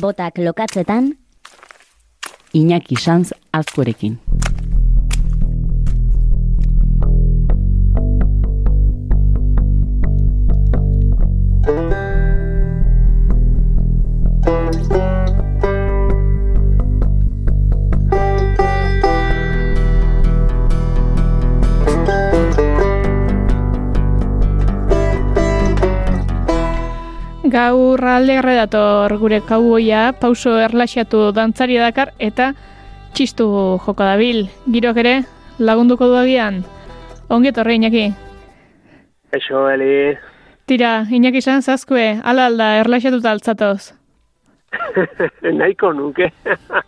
Botak lokatzetan, Iñaki Sanz azkorekin. Gaur alde dator gure kauboia, pauso erlaxatu dantzari dakar eta txistu joko dabil. Girok ere lagunduko du agian. Ongi etorri Iñaki. Eixo, Eli. Tira, Iñaki izan zazkue, ala alda erlaxatuta altzatoz. Nahiko nuke.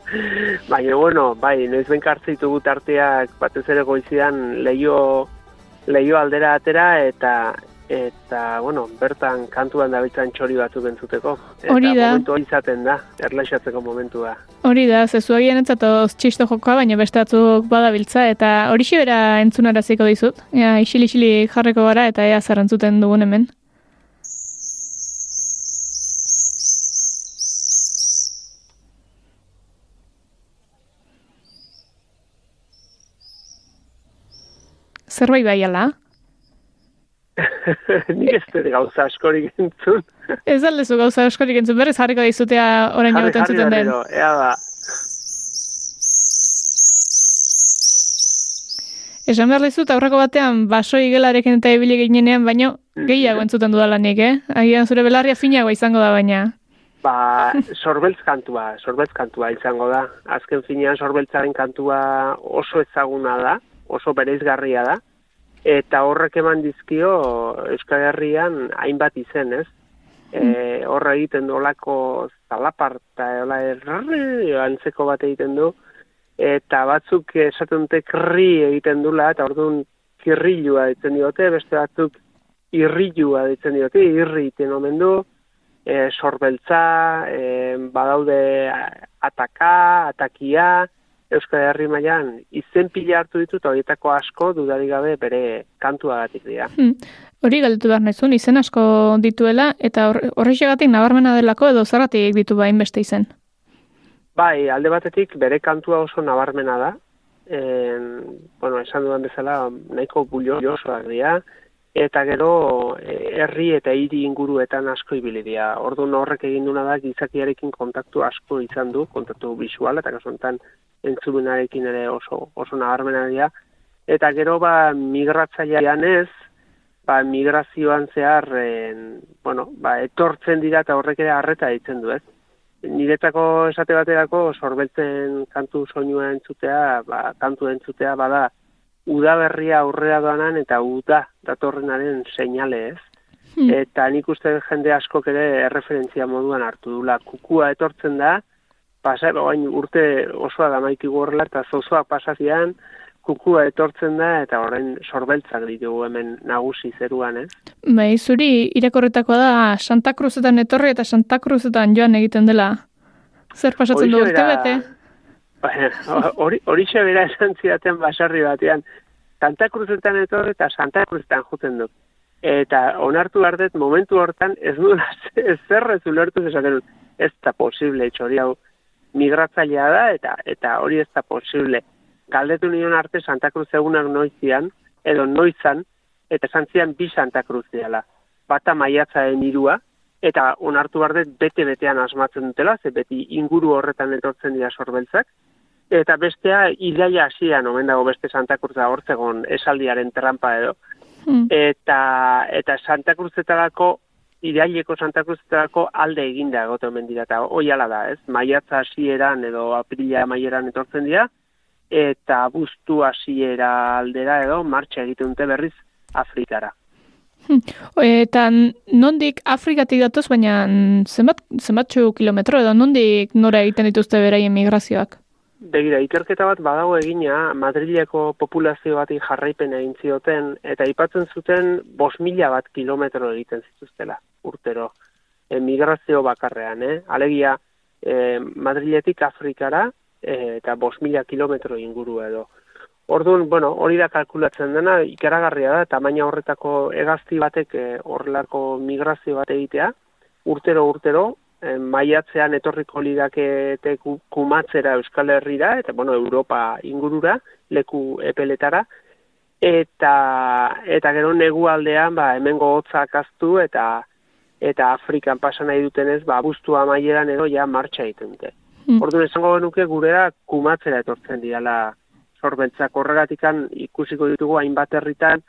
Baina, bueno, bai, noiz benkartzitu gut arteak batez ere goizian leio, leio aldera atera eta eta, bueno, bertan kantuan dabiltzan txori batzuk entzuteko. Eta Hori da. momentu hori izaten da, erlaxatzeko momentua. Hori da, zezu agian entzatoz txisto jokoa, baina beste batzuk badabiltza, eta hori bera entzunaraziko dizut. Ea, isili-isili jarreko gara eta ea zer entzuten dugun hemen. Zerbait bai ala? Nik ez dut gauza askorik entzun. Ez aldezu gauza askorik entzun, berriz jarriko dizutea orain Jarri, jarri zuten den. ea ba. Esan behar dizut aurreko batean baso igelarekin eta ibili ginenean, baino gehiago entzuten dudalanik, eh? Agian zure belarria finagoa izango da baina. Ba, sorbeltz kantua, sorbeltz kantua izango da. Azken finean sorbeltzaren kantua oso ezaguna da, oso bereizgarria da, eta horrek eman dizkio Euskal Herrian hainbat izen, ez? E, horra egiten du olako zalaparta, hola errrri, antzeko bat egiten du, eta batzuk esaten dute krri egiten dula, eta orduan kirrilua ditzen diote, beste batzuk irrilua ditzen diote, irri iten omen du, e, sorbeltza, e, badaude ataka, atakia, Euskal Herri mailan izen pila hartu ditut horietako asko dudarik gabe bere kantuagatik dira. Hmm. Hori galdetu behar nahizun, izen asko dituela, eta hor- horrexegatik nabarmena delako edo zergatik ditu bain beste izen. Bai, alde batetik bere kantua oso nabarmena da. En, bueno, esan dudan bezala nahiko buliosoak dira eta gero eh, herri eta hiri inguruetan asko ibili dira. Orduan horrek egin duna da gizakiarekin kontaktu asko izan du, kontaktu visuala eta kasu honetan entzumenarekin ere oso oso nabarmena dira. Eta gero ba migratzailean ez, ba migrazioan zehar en, bueno, ba, etortzen dira eta horrek ere harreta ditzen du, ez? niretako esate baterako sorbeltzen kantu soinua entzutea, ba, kantu entzutea bada udaberria aurrera doanan eta uda datorrenaren seinale ez. Hmm. Eta nik uste jende askok ere erreferentzia moduan hartu dula. Kukua etortzen da, pasa, oain urte osoa da maiki gorrela eta zozoak pasazian, kukua etortzen da eta orain sorbeltzak ditugu hemen nagusi zeruan, ez? Bai, zuri irakorretakoa da Santa Cruzetan etorri eta Santa Cruzetan joan egiten dela. Zer pasatzen du Horixe urte hori horixe bera esan zidaten basarri batean. Santa Cruzetan etorri eta Santa Cruzetan juten du. Eta onartu behar dut, momentu hortan ez nuen zer ez ulertu esaten dut. Ez da posible, txori hau migratzailea da eta eta hori ez da posible. Galdetu nion arte Santa Cruz egunak noizian, edo noizan, eta esan zian bi Santa Cruz diala. Bata maiatzaren irua, eta onartu behar dut bete-betean asmatzen dutela, ze beti inguru horretan etortzen dira sorbeltzak, eta bestea iraia hasian omen dago beste Santa Cruza hortzegon esaldiaren trampa edo. Hmm. Eta, eta Santa Cruzetarako, iraileko Santa Cruzetarako alde eginda egote omen dira, eta hoi ala da, ez? Maiatza hasieran edo aprila maieran etortzen dira, eta buztu hasiera aldera edo martxa egiten dute berriz Afrikara. Eta nondik Afrikatik datoz, baina zenbat, zenbatxu kilometro edo nondik nora egiten dituzte beraien migrazioak? Begira, ikerketa bat badago egina, Madrileko populazio bati jarraipen egin zioten, eta aipatzen zuten bos mila bat kilometro egiten zituztela, urtero, e, migrazio bakarrean, eh? Alegia, e, Madriletik Afrikara, e, eta bos mila kilometro inguru edo. Orduan, bueno, hori da kalkulatzen dena, ikaragarria da, tamaina horretako hegazti batek e, horrelako migrazio bat egitea, urtero, urtero, e, maiatzean etorriko lidakete kumatzera Euskal Herrira, eta bueno, Europa ingurura, leku epeletara, eta eta gero negu aldean ba, hemengo hotzak aztu eta eta Afrikan pasa nahi dutenez, ba, abuztua maieran edo ja martxa egiten dute. Mm. Orduan esango genuke gurera kumatzera etortzen diala sorbeltzak horregatikan ikusiko ditugu hainbat herritan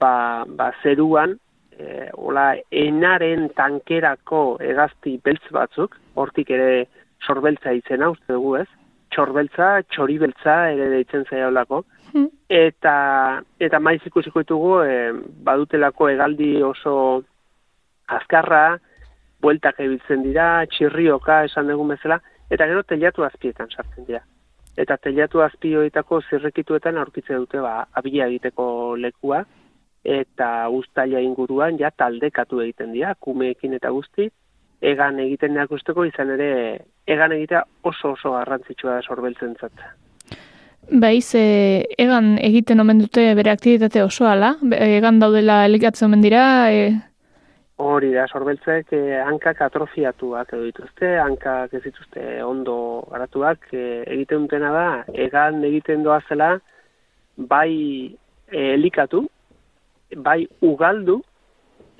ba, ba zeruan e, ola enaren tankerako egazti beltz batzuk, hortik ere sorbeltza izena uste dugu ez, txorbeltza, txoribeltza ere deitzen zaiolako, hmm. eta, eta maiz ikusiko ditugu e, badutelako egaldi oso azkarra, bueltak ebiltzen dira, txirrioka esan dugun bezala, eta gero telatu azpietan sartzen dira. Eta telatu azpioetako zirrekituetan aurkitze dute ba, abila egiteko lekua, eta ustaila inguruan ja taldekatu egiten dira, kumeekin eta guzti, egan egiten neak usteko izan ere, egan egitea oso oso garrantzitsua da sorbeltzen zatza. Baiz, e, egan egiten omen dute bere aktivitate oso ala, egan daudela elikatzen omen dira, e... Hori da, sorbeltzek eh, hankak atrofiatuak edo dituzte, hankak ez dituzte ondo garatuak, e, egiten dutena da, egan egiten doa zela, bai e, elikatu, bai ugaldu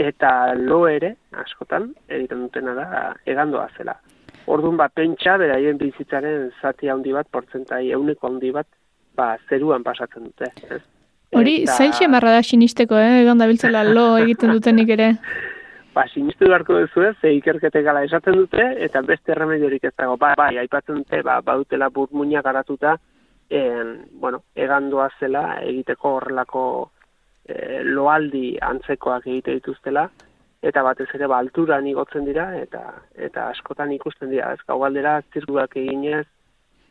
eta lo ere askotan egiten dutena da egandoa zela. Orduan bat pentsa beraien bizitzaren zati handi bat portzentai euneko handi bat ba zeruan pasatzen dute, ez? Hori eta... marra da sinisteko, eh? egan biltzela lo egiten dutenik ere. Ba, sinistu beharko duzu ez, ze ikerkete gala esaten dute, eta beste remediorik ez dago. Ba, bai, aipatzen dute, ba, badutela burmuina garatuta, en, bueno, egandoa zela egiteko horrelako e, loaldi antzekoak egite dituztela eta batez ere ba alturan igotzen dira eta eta askotan ikusten dira ez gau galdera zirkuak eginez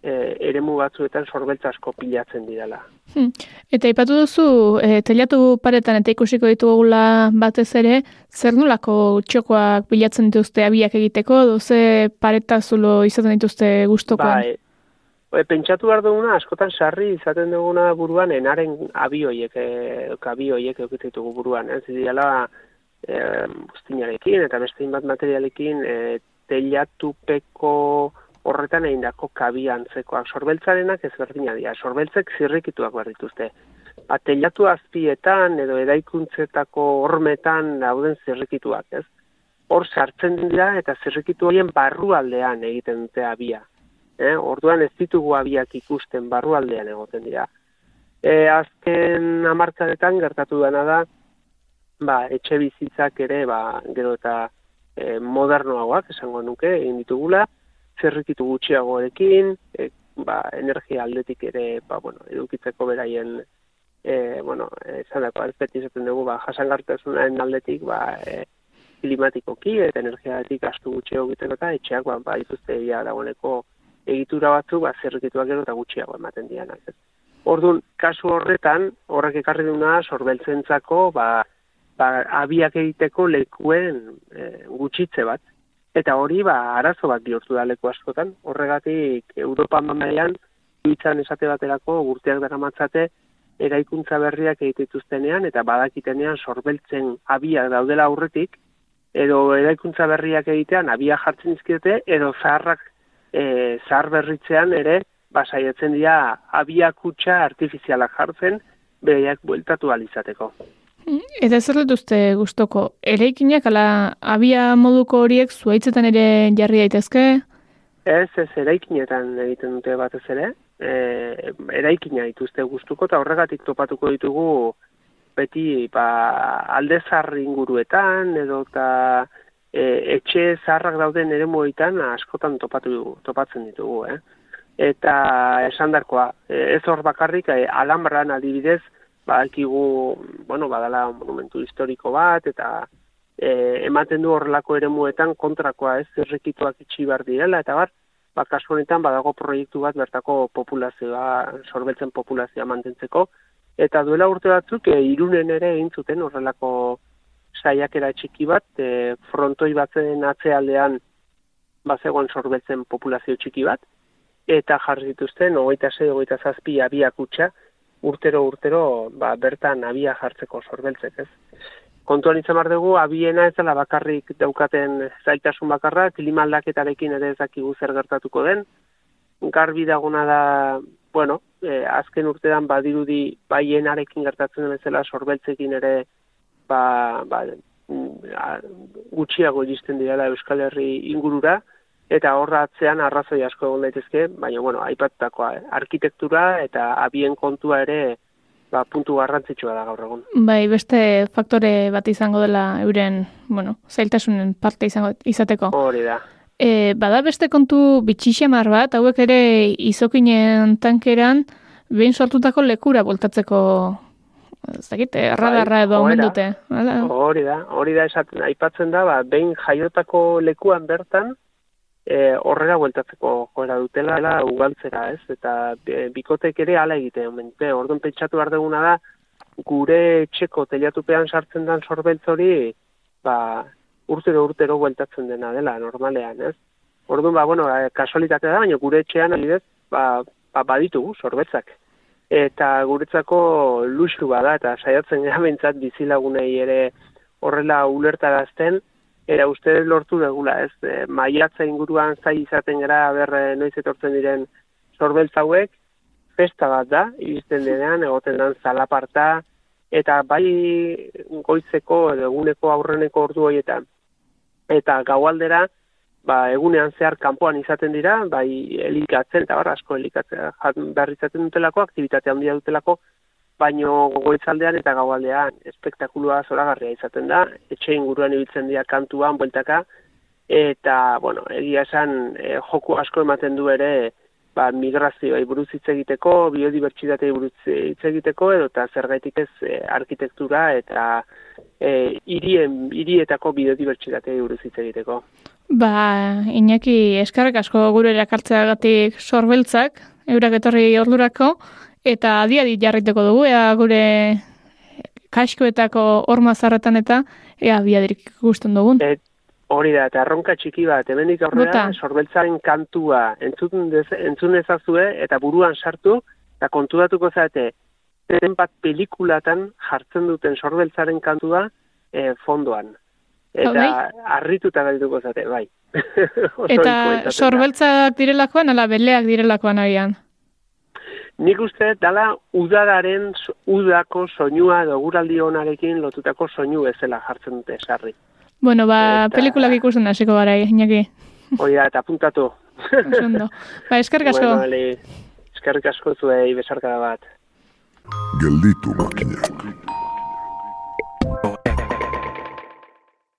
e, eremu batzuetan sorbeltza asko pilatzen direla. Hmm. Eta ipatu duzu, e, telatu paretan eta ikusiko ditugula batez ere, zer nolako txokoak pilatzen dituzte abiak egiteko, doze paretazulo izaten dituzte gustokoan? Bai, E, pentsatu behar duguna, askotan sarri izaten duguna buruan, enaren abioiek, e, abioiek eukititugu buruan, ez dira, e, bustinarekin eta beste bat materialekin, e, telatupeko horretan egin dako kabiantzekoak. Sorbeltzarenak ez berdina dira, sorbeltzek zirrikituak behar dituzte. Ba, azpietan edo edaikuntzetako hormetan dauden zirrikituak, ez? Hor sartzen dira eta zirrikitu horien barrualdean egiten dute abia eh? orduan ez ditugu abiak ikusten barrualdean egoten dira. E, azken amartzaretan gertatu dena da, ba, etxe bizitzak ere, ba, gero eta e, modernoagoak, esango nuke, egin ditugula, zerrikitu gutxiagoarekin, e, ba, energia aldetik ere, ba, bueno, edukitzeko beraien, e, bueno, esan dako, ez izaten dugu, ba, jasangartasunaren aldetik, ba, e, klimatikoki eta energiatik astu gutxiago egiteko eta etxeak, ba, ba, ituzte ia dagoeneko, egitura batzu ba zerrikituak gero eta gutxiago ematen dianak. Ez. Ordun kasu horretan horrek ekarri duna sorbeltzentzako ba, ba abiak egiteko lekuen e, gutxitze bat eta hori ba arazo bat bihurtu da leku askotan. Horregatik Europa mailan izan esate baterako urteak daramatzate eraikuntza berriak egitituztenean eta badakitenean sorbeltzen abiak daudela aurretik edo eraikuntza berriak egitean abia jartzen dizkiote edo zaharrak e, zar berritzean ere basaiatzen dira abiakutsa artifizialak jartzen bereiak bueltatu alizateko. Eta zer letuzte gustoko, eraikinak ala abia moduko horiek zuaitzetan ere jarri daitezke? Ez, ez, eraikinetan egiten dute batez ere, e, eraikina dituzte gustuko eta horregatik topatuko ditugu beti ba, aldezarri inguruetan edo eta e, etxe zaharrak dauden ere moitan askotan topatu topatzen ditugu, eh? Eta esan darkoa, e, ez hor bakarrik, e, alambran adibidez, badakigu, bueno, badala monumentu historiko bat, eta e, ematen du horrelako ere muetan kontrakoa ez zerrekituak itxi behar direla, eta bar, bat kasu honetan badago proiektu bat bertako populazioa, sorbeltzen populazioa mantentzeko, eta duela urte batzuk, e, irunen ere egin zuten horrelako saiakera txiki bat, e, frontoi batzen atzealdean bazegoen sorbetzen populazio txiki bat, eta jarri dituzten, ogeita zei, ogeita zazpi abiak utxa, urtero urtero ba, bertan abia jartzeko sorbeltzek, ez? kontuan izan behar dugu, abiena ez dela bakarrik daukaten zailtasun bakarra, klima aldaketarekin ere ez dakigu zer gertatuko den. Garbi daguna da, bueno, e, azken urtean badirudi baienarekin gertatzen den bezala sorbeltzekin ere ba, ba, mm, gutxiago iristen dira Euskal Herri ingurura, eta horra atzean arrazoi asko egon daitezke, baina, bueno, aipatutakoa, eh? arkitektura eta abien kontua ere ba, puntu garrantzitsua da gaur egun. Bai, beste faktore bat izango dela euren, bueno, zailtasunen parte izango izateko. Hori da. E, bada beste kontu bitxixemar bat, hauek ere izokinen tankeran, behin sortutako lekura voltatzeko ez dakit, erradarra edo omen dute. Hori da, hori da esaten, aipatzen da, ba, behin jaiotako lekuan bertan, e, horrela bueltatzeko joera dutela, dela ugaltzera, ez? Eta e, bikotek ere ala egite, omente, orduan pentsatu behar duguna da, gure txeko teliatupean sartzen den sorbeltz hori, ba, urtero urtero bueltatzen dena dela, normalean, ez? Orduan, ba, bueno, kasualitatea da, baina gure etxean, adibidez, ba, ba, baditugu sorbetzak. Eta guretzako luxu bada, eta saiatzen gara bizilagunei ere horrela ulertarazten, era uste lortu degula, ez, e, maiatza inguruan zai izaten gara, ber, e, noiz etortzen diren sorbeltzauek, festa bat da, iristen denean, egoten dan zalaparta, eta bai goizeko edo eguneko aurreneko ordu horietan. Eta gaualdera, ba, egunean zehar kanpoan izaten dira, bai elikatzen, eta bar, asko elikatzen, behar izaten dutelako, aktivitatea handia dutelako, baino goizaldean eta gaualdean espektakulua zoragarria izaten da, etxe inguruan ibiltzen dira kantuan, bueltaka, eta, bueno, egia esan, e, joku asko ematen du ere, ba, migrazioa buruz hitz egiteko, biodibertsitatei buruz hitz egiteko, edo eta zergaitik ez e, arkitektura eta e, irien, irietako biodibertsitatei buruz hitz egiteko. Ba, Iñaki, eskarrak asko gure erakartzeagatik sorbeltzak, eurak etorri ordurako, eta adi jarriteko dugu, ea gure kaskoetako orma zarretan eta ea biadirik ikusten dugun. Et, hori da, eta arronka txiki bat, hemendik aurrera, sorbeltzaren kantua entzun, dez, entzun ezazue, eta buruan sartu, eta kontudatuko zaete, zen bat pelikulatan jartzen duten sorbeltzaren kantua e, fondoan. Eta harrituta galduko zate, bai. eta sorbeltzak direlakoan, ala beleak direlakoan agian? Nik uste dala udadaren udako soinua edo guraldi honarekin lotutako soinu ezela jartzen dute sarri. Bueno, ba, eta... pelikulak ikusten hasiko gara, inaki. Hoi da, eta puntatu. ba, eskerrik asko. Bueno, ali, eskerrik asko zuei besarkada bat. Gelditu makinak.